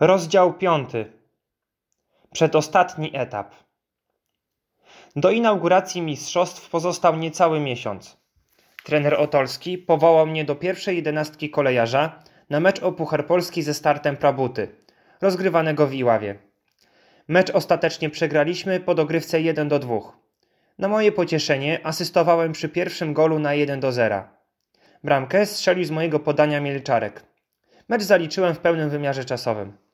Rozdział piąty. Przedostatni etap. Do inauguracji mistrzostw pozostał niecały miesiąc. Trener Otolski powołał mnie do pierwszej jedenastki kolejarza na mecz o Puchar Polski ze startem Prabuty, rozgrywanego w Iławie. Mecz ostatecznie przegraliśmy po dogrywce 1 do 2. Na moje pocieszenie asystowałem przy pierwszym golu na 1 do 0. Bramkę strzelił z mojego podania Mielczarek. Mecz zaliczyłem w pełnym wymiarze czasowym.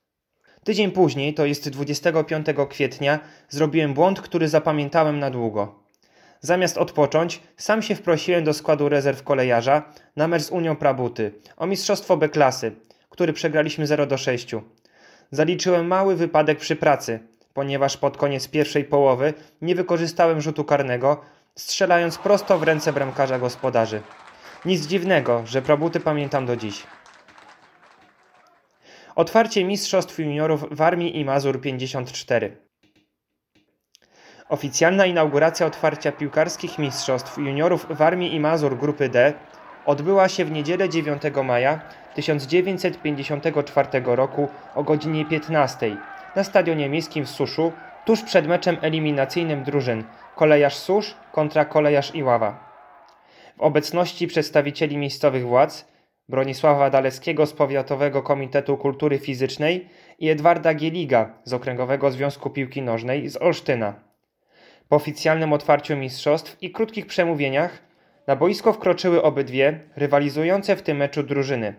Tydzień później, to jest 25 kwietnia, zrobiłem błąd, który zapamiętałem na długo. Zamiast odpocząć, sam się wprosiłem do składu rezerw kolejarza na mecz z Unią Prabuty o mistrzostwo B klasy, który przegraliśmy 0 do 6. Zaliczyłem mały wypadek przy pracy, ponieważ pod koniec pierwszej połowy nie wykorzystałem rzutu karnego, strzelając prosto w ręce bramkarza gospodarzy. Nic dziwnego, że Prabuty pamiętam do dziś. Otwarcie Mistrzostw Juniorów w Armii i Mazur 54. Oficjalna inauguracja otwarcia piłkarskich Mistrzostw Juniorów w Armii i Mazur Grupy D odbyła się w niedzielę 9 maja 1954 roku o godzinie 15 na Stadionie Miejskim w Suszu tuż przed meczem eliminacyjnym drużyn Kolejarz Susz kontra Kolejarz Iława. W obecności przedstawicieli miejscowych władz Bronisława Dalewskiego z Powiatowego Komitetu Kultury Fizycznej i Edwarda Gieliga z Okręgowego Związku Piłki Nożnej z Olsztyna. Po oficjalnym otwarciu mistrzostw i krótkich przemówieniach na boisko wkroczyły obydwie rywalizujące w tym meczu drużyny.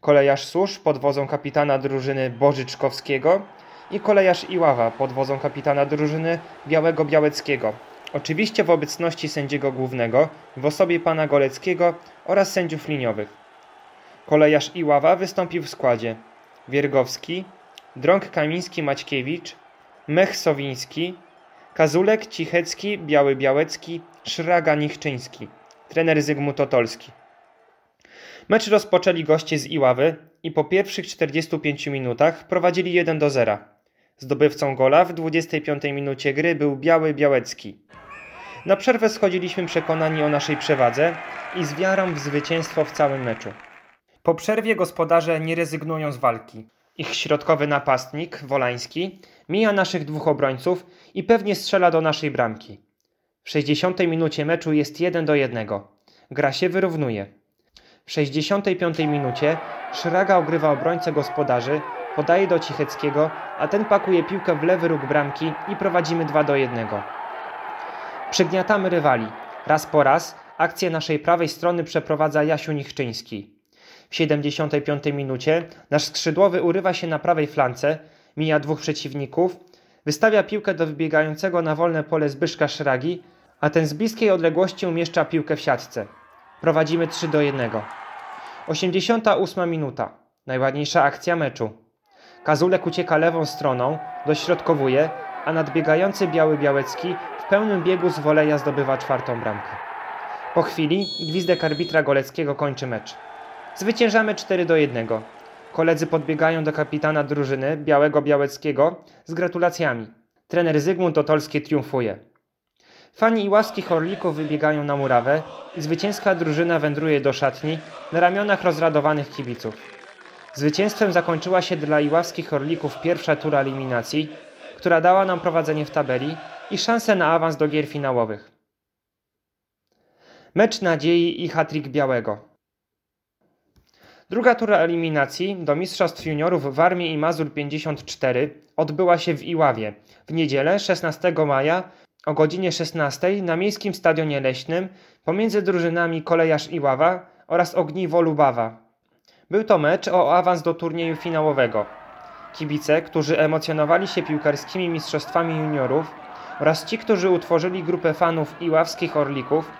Kolejarz Susz pod wodzą kapitana drużyny Bożyczkowskiego i kolejarz Iława pod wodzą kapitana drużyny Białego Białeckiego. Oczywiście w obecności sędziego głównego w osobie pana Goleckiego oraz sędziów liniowych. Kolejarz Iława wystąpił w składzie Wiergowski, Drąg Kamiński-Maćkiewicz, Mech Sowiński, Kazulek, Cichecki, Biały Białecki, Szraga Nichczyński. Trener Zygmunt Otolski. Mecz rozpoczęli goście z Iławy i po pierwszych 45 minutach prowadzili 1 do 0. Zdobywcą gola w 25 minucie gry był Biały Białecki. Na przerwę schodziliśmy przekonani o naszej przewadze i z wiarą w zwycięstwo w całym meczu. Po przerwie gospodarze nie rezygnują z walki. Ich środkowy napastnik, Wolański, mija naszych dwóch obrońców i pewnie strzela do naszej bramki. W 60 minucie meczu jest 1 do 1. Gra się wyrównuje. W 65 minucie Szraga ogrywa obrońcę gospodarzy, podaje do Cicheckiego, a ten pakuje piłkę w lewy róg bramki i prowadzimy 2 do 1. Przygniatamy rywali. Raz po raz akcję naszej prawej strony przeprowadza Jasiu Nichczyński. W 75 minucie nasz skrzydłowy urywa się na prawej flance, mija dwóch przeciwników, wystawia piłkę do wybiegającego na wolne pole Zbyszka Szragi, a ten z bliskiej odległości umieszcza piłkę w siatce. Prowadzimy 3 do 1. 88 minuta. Najładniejsza akcja meczu. Kazulek ucieka lewą stroną, dośrodkowuje, a nadbiegający Biały Białecki w pełnym biegu z woleja zdobywa czwartą bramkę. Po chwili gwizdek arbitra Goleckiego kończy mecz. Zwyciężamy 4 do 1. Koledzy podbiegają do kapitana drużyny Białego Białeckiego z gratulacjami. Trener Zygmunt Otolski triumfuje. Fani Iławskich Orlików wybiegają na murawę i zwycięska drużyna wędruje do szatni na ramionach rozradowanych kibiców. Zwycięstwem zakończyła się dla Iławskich Orlików pierwsza tura eliminacji, która dała nam prowadzenie w tabeli i szansę na awans do gier finałowych. Mecz nadziei i hatrik Białego. Druga tura eliminacji do Mistrzostw Juniorów w Armii i Mazur 54 odbyła się w Iławie w niedzielę 16 maja o godzinie 16 na Miejskim Stadionie Leśnym pomiędzy drużynami Kolejarz Iława oraz Ogniwo Lubawa. Był to mecz o awans do turnieju finałowego. Kibice, którzy emocjonowali się piłkarskimi mistrzostwami juniorów oraz ci, którzy utworzyli grupę fanów iławskich orlików,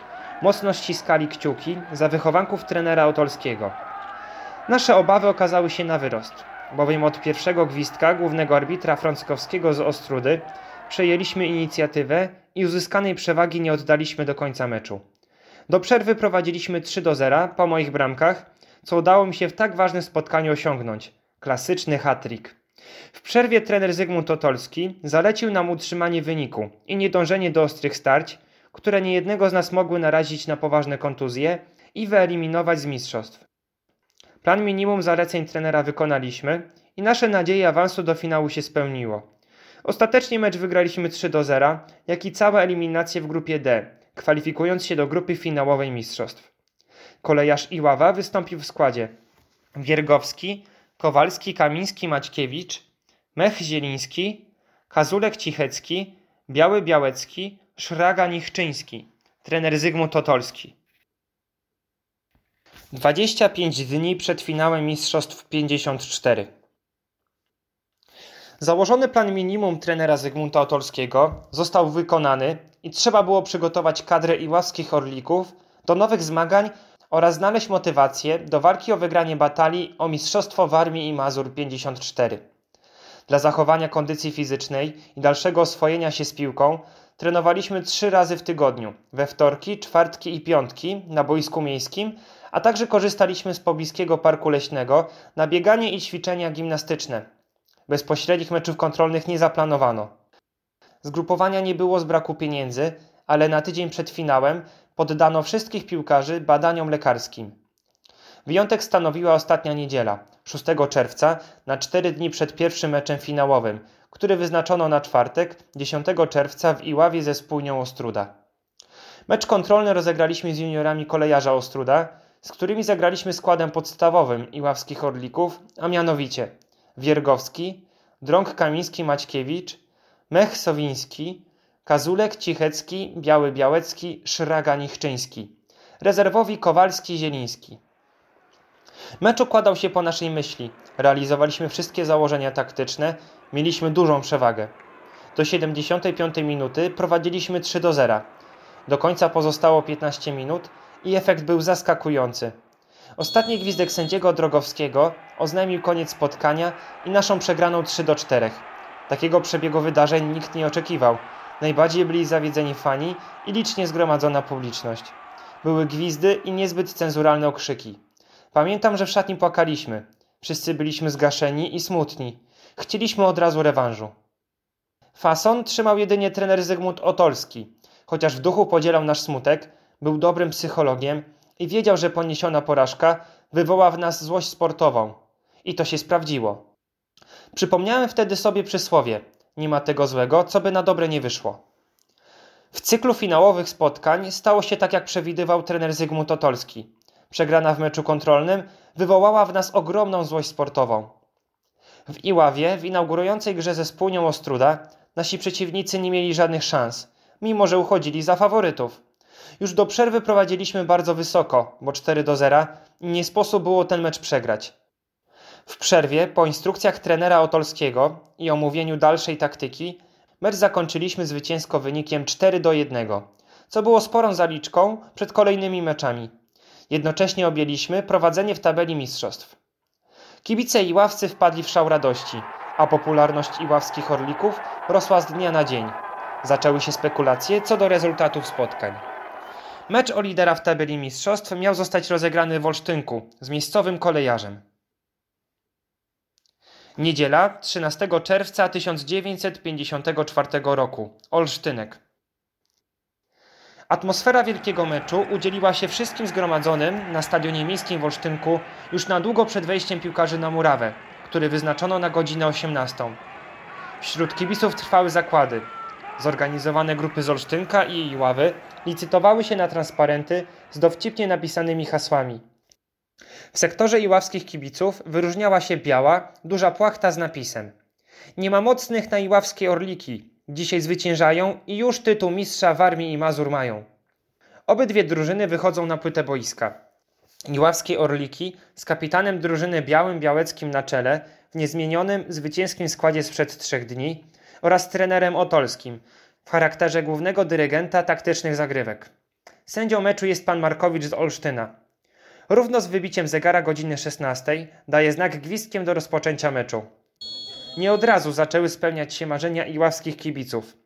mocno ściskali kciuki za wychowanków trenera Otolskiego. Nasze obawy okazały się na wyrost, bowiem od pierwszego gwizdka głównego arbitra Frąckowskiego z Ostrudy przejęliśmy inicjatywę i uzyskanej przewagi nie oddaliśmy do końca meczu. Do przerwy prowadziliśmy 3 do 0 po moich bramkach, co udało mi się w tak ważnym spotkaniu osiągnąć. Klasyczny hat-trick. W przerwie trener Zygmunt Otolski zalecił nam utrzymanie wyniku i niedążenie do ostrych starć, które niejednego z nas mogły narazić na poważne kontuzje i wyeliminować z mistrzostw. Plan minimum zaleceń trenera wykonaliśmy i nasze nadzieje awansu do finału się spełniło. Ostatecznie mecz wygraliśmy 3 do 0, jak i całe eliminacje w grupie D, kwalifikując się do grupy finałowej mistrzostw. Kolejarz Iława wystąpił w składzie Wiergowski, Kowalski, Kamiński, Maćkiewicz, Mech Zieliński, Kazulek Cichecki, Biały Białecki, Szraga Nichczyński, trener Zygmunt Totolski. 25 dni przed finałem Mistrzostw 54. Założony plan minimum trenera Zygmunta Otolskiego został wykonany i trzeba było przygotować kadrę iłaskich orlików do nowych zmagań oraz znaleźć motywację do walki o wygranie batalii o Mistrzostwo w Armii i Mazur 54. Dla zachowania kondycji fizycznej i dalszego oswojenia się z piłką trenowaliśmy trzy razy w tygodniu, we wtorki, czwartki i piątki na boisku miejskim, a także korzystaliśmy z pobliskiego parku leśnego na bieganie i ćwiczenia gimnastyczne. Bezpośrednich meczów kontrolnych nie zaplanowano. Zgrupowania nie było z braku pieniędzy, ale na tydzień przed finałem poddano wszystkich piłkarzy badaniom lekarskim. Wyjątek stanowiła ostatnia niedziela, 6 czerwca, na 4 dni przed pierwszym meczem finałowym, który wyznaczono na czwartek, 10 czerwca w Iławie ze spójnią Ostruda. Mecz kontrolny rozegraliśmy z juniorami kolejarza Ostruda, z którymi zagraliśmy składem podstawowym iławskich orlików, a mianowicie Wiergowski, Drąg Kamiński Maćkiewicz, Mech Sowiński, Kazulek Cichecki, Biały Białecki, Szraga Nichczyński, rezerwowi Kowalski Zieliński. Mecz układał się po naszej myśli. Realizowaliśmy wszystkie założenia taktyczne, mieliśmy dużą przewagę. Do 75 minuty prowadziliśmy 3 do 0. Do końca pozostało 15 minut i efekt był zaskakujący. Ostatni gwizdek sędziego Drogowskiego oznajmił koniec spotkania i naszą przegraną 3 do 4. Takiego przebiegu wydarzeń nikt nie oczekiwał. Najbardziej byli zawiedzeni fani i licznie zgromadzona publiczność. Były gwizdy i niezbyt cenzuralne okrzyki. Pamiętam, że w szatni płakaliśmy. Wszyscy byliśmy zgaszeni i smutni. Chcieliśmy od razu rewanżu. Fason trzymał jedynie trener Zygmunt Otolski. Chociaż w duchu podzielał nasz smutek, był dobrym psychologiem i wiedział, że poniesiona porażka wywoła w nas złość sportową. I to się sprawdziło. Przypomniałem wtedy sobie przysłowie: Nie ma tego złego, co by na dobre nie wyszło. W cyklu finałowych spotkań stało się tak, jak przewidywał trener Zygmunt Otolski. Przegrana w meczu kontrolnym wywołała w nas ogromną złość sportową. W Iławie, w inaugurującej grze ze spółnią Ostruda, nasi przeciwnicy nie mieli żadnych szans, mimo że uchodzili za faworytów. Już do przerwy prowadziliśmy bardzo wysoko, bo 4 do 0 i nie sposób było ten mecz przegrać. W przerwie, po instrukcjach trenera Otolskiego i omówieniu dalszej taktyki, mecz zakończyliśmy zwycięsko wynikiem 4 do 1, co było sporą zaliczką przed kolejnymi meczami. Jednocześnie objęliśmy prowadzenie w tabeli mistrzostw. Kibice i ławcy wpadli w szał radości, a popularność iławskich orlików rosła z dnia na dzień. Zaczęły się spekulacje co do rezultatów spotkań. Mecz o lidera w tabeli mistrzostw miał zostać rozegrany w Olsztynku z miejscowym kolejarzem. Niedziela 13 czerwca 1954 roku. Olsztynek. Atmosfera wielkiego meczu udzieliła się wszystkim zgromadzonym na stadionie miejskim w Olsztynku już na długo przed wejściem piłkarzy na murawę, który wyznaczono na godzinę 18. Wśród kibiców trwały zakłady. Zorganizowane grupy z Olsztynka i jej ławy licytowały się na transparenty z dowcipnie napisanymi hasłami. W sektorze iławskich kibiców wyróżniała się biała, duża płachta z napisem Nie ma mocnych na iławskie orliki, Dzisiaj zwyciężają i już tytuł mistrza w Armii i Mazur mają. Obydwie drużyny wychodzą na płytę boiska. Iławskie Orliki z kapitanem drużyny Białym Białeckim na czele w niezmienionym, zwycięskim składzie sprzed trzech dni oraz trenerem Otolskim w charakterze głównego dyrygenta taktycznych zagrywek. Sędzią meczu jest pan Markowicz z Olsztyna. Równo z wybiciem zegara godziny 16 daje znak gwizdkiem do rozpoczęcia meczu. Nie od razu zaczęły spełniać się marzenia iławskich kibiców.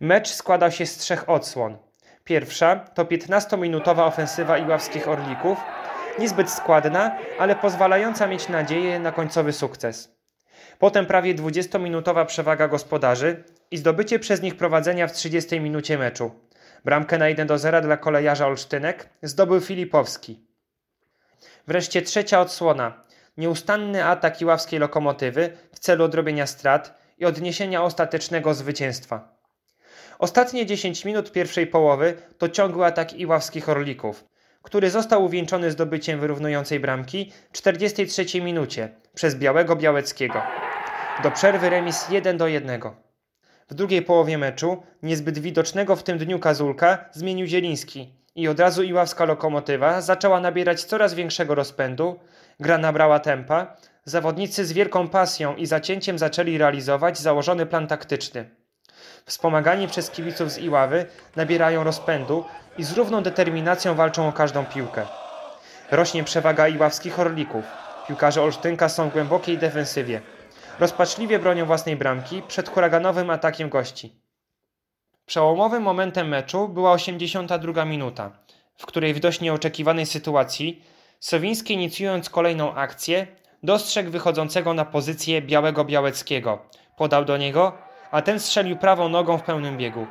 Mecz składał się z trzech odsłon. Pierwsza to 15-minutowa ofensywa iławskich orlików, niezbyt składna, ale pozwalająca mieć nadzieję na końcowy sukces. Potem prawie 20-minutowa przewaga gospodarzy i zdobycie przez nich prowadzenia w 30 minucie meczu. Bramkę na 1 do 0 dla kolejarza Olsztynek zdobył Filipowski. Wreszcie trzecia odsłona nieustanny atak iławskiej lokomotywy w celu odrobienia strat i odniesienia ostatecznego zwycięstwa. Ostatnie 10 minut pierwszej połowy to ciągły atak iławskich orlików, który został uwieńczony zdobyciem wyrównującej bramki w 43 minucie przez Białego Białeckiego. Do przerwy remis 1 do 1. W drugiej połowie meczu niezbyt widocznego w tym dniu Kazulka zmienił Zieliński i od razu iławska lokomotywa zaczęła nabierać coraz większego rozpędu, gra nabrała tempa, zawodnicy z wielką pasją i zacięciem zaczęli realizować założony plan taktyczny. Wspomagani przez kibiców z Iławy nabierają rozpędu i z równą determinacją walczą o każdą piłkę. Rośnie przewaga iławskich orlików. Piłkarze Olsztynka są w głębokiej defensywie. Rozpaczliwie bronią własnej bramki przed huraganowym atakiem gości. Przełomowym momentem meczu była 82 minuta, w której w dość nieoczekiwanej sytuacji Sowiński inicjując kolejną akcję dostrzegł wychodzącego na pozycję Białego Białeckiego. Podał do niego, a ten strzelił prawą nogą w pełnym biegu.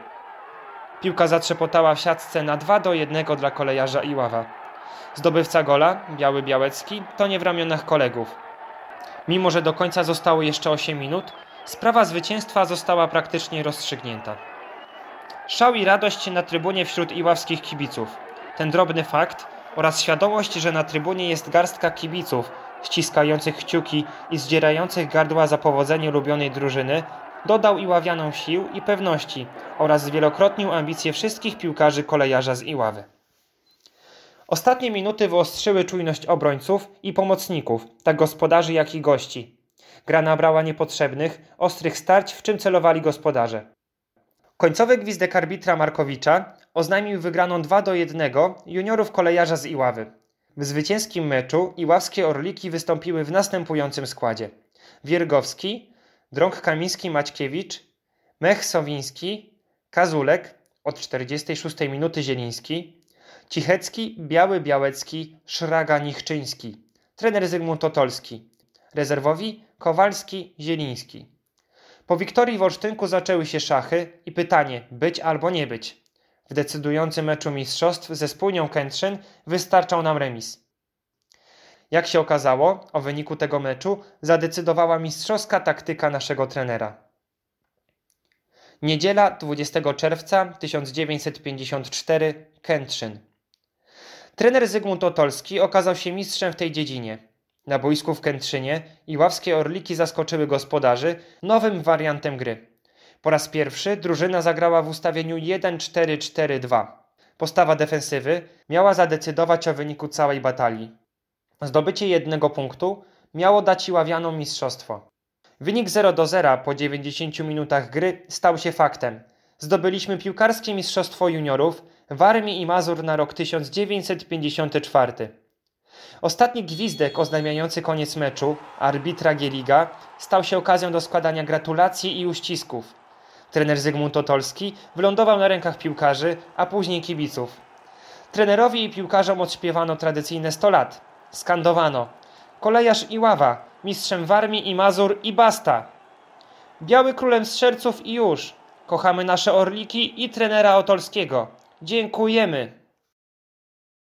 Piłka zatrzepotała w siatce na 2 do 1 dla kolejarza Iława. Zdobywca gola, Biały Białecki, to nie w ramionach kolegów. Mimo, że do końca zostało jeszcze 8 minut, sprawa zwycięstwa została praktycznie rozstrzygnięta. Szał i radość na trybunie wśród iławskich kibiców. Ten drobny fakt oraz świadomość, że na trybunie jest garstka kibiców ściskających kciuki i zdzierających gardła za powodzenie ulubionej drużyny dodał Iławianom sił i pewności oraz zwielokrotnił ambicje wszystkich piłkarzy kolejarza z Iławy. Ostatnie minuty wyostrzyły czujność obrońców i pomocników, tak gospodarzy jak i gości. Gra nabrała niepotrzebnych, ostrych starć, w czym celowali gospodarze. Końcowy gwizdek arbitra Markowicza oznajmił wygraną 2 do 1 juniorów kolejarza z Iławy. W zwycięskim meczu iławskie Orliki wystąpiły w następującym składzie. Wiergowski, Drąg Kamiński Maćkiewicz, Mech Sowiński, Kazulek od 46 minuty Zieliński, Cichecki, Biały Białecki, Szraga Nichczyński, trener Zygmunt Totolski, rezerwowi Kowalski, Zieliński. Po wiktorii w Olsztynku zaczęły się szachy i pytanie być albo nie być. W decydującym meczu mistrzostw ze spójnią Kętrzyn wystarczał nam remis. Jak się okazało, o wyniku tego meczu zadecydowała mistrzowska taktyka naszego trenera. Niedziela 20 czerwca 1954 Kętrzyn. Trener Zygmunt Otolski okazał się mistrzem w tej dziedzinie. Na boisku w Kętrzynie Iławskie Orliki zaskoczyły gospodarzy nowym wariantem gry. Po raz pierwszy drużyna zagrała w ustawieniu 1-4-4-2. Postawa defensywy miała zadecydować o wyniku całej batalii. Zdobycie jednego punktu miało dać Iławianom mistrzostwo. Wynik 0 do 0 po 90 minutach gry stał się faktem. Zdobyliśmy piłkarskie mistrzostwo juniorów w Armii i Mazur na rok 1954. Ostatni gwizdek oznajmiający koniec meczu, arbitra Gieliga, stał się okazją do składania gratulacji i uścisków. Trener Zygmunt Otolski wylądował na rękach piłkarzy, a później kibiców. Trenerowi i piłkarzom odśpiewano tradycyjne 100 lat – skandowano. Kolejarz i ława, mistrzem Warmii i Mazur i basta. Biały królem strzelców i już. Kochamy nasze orliki i trenera Otolskiego. Dziękujemy.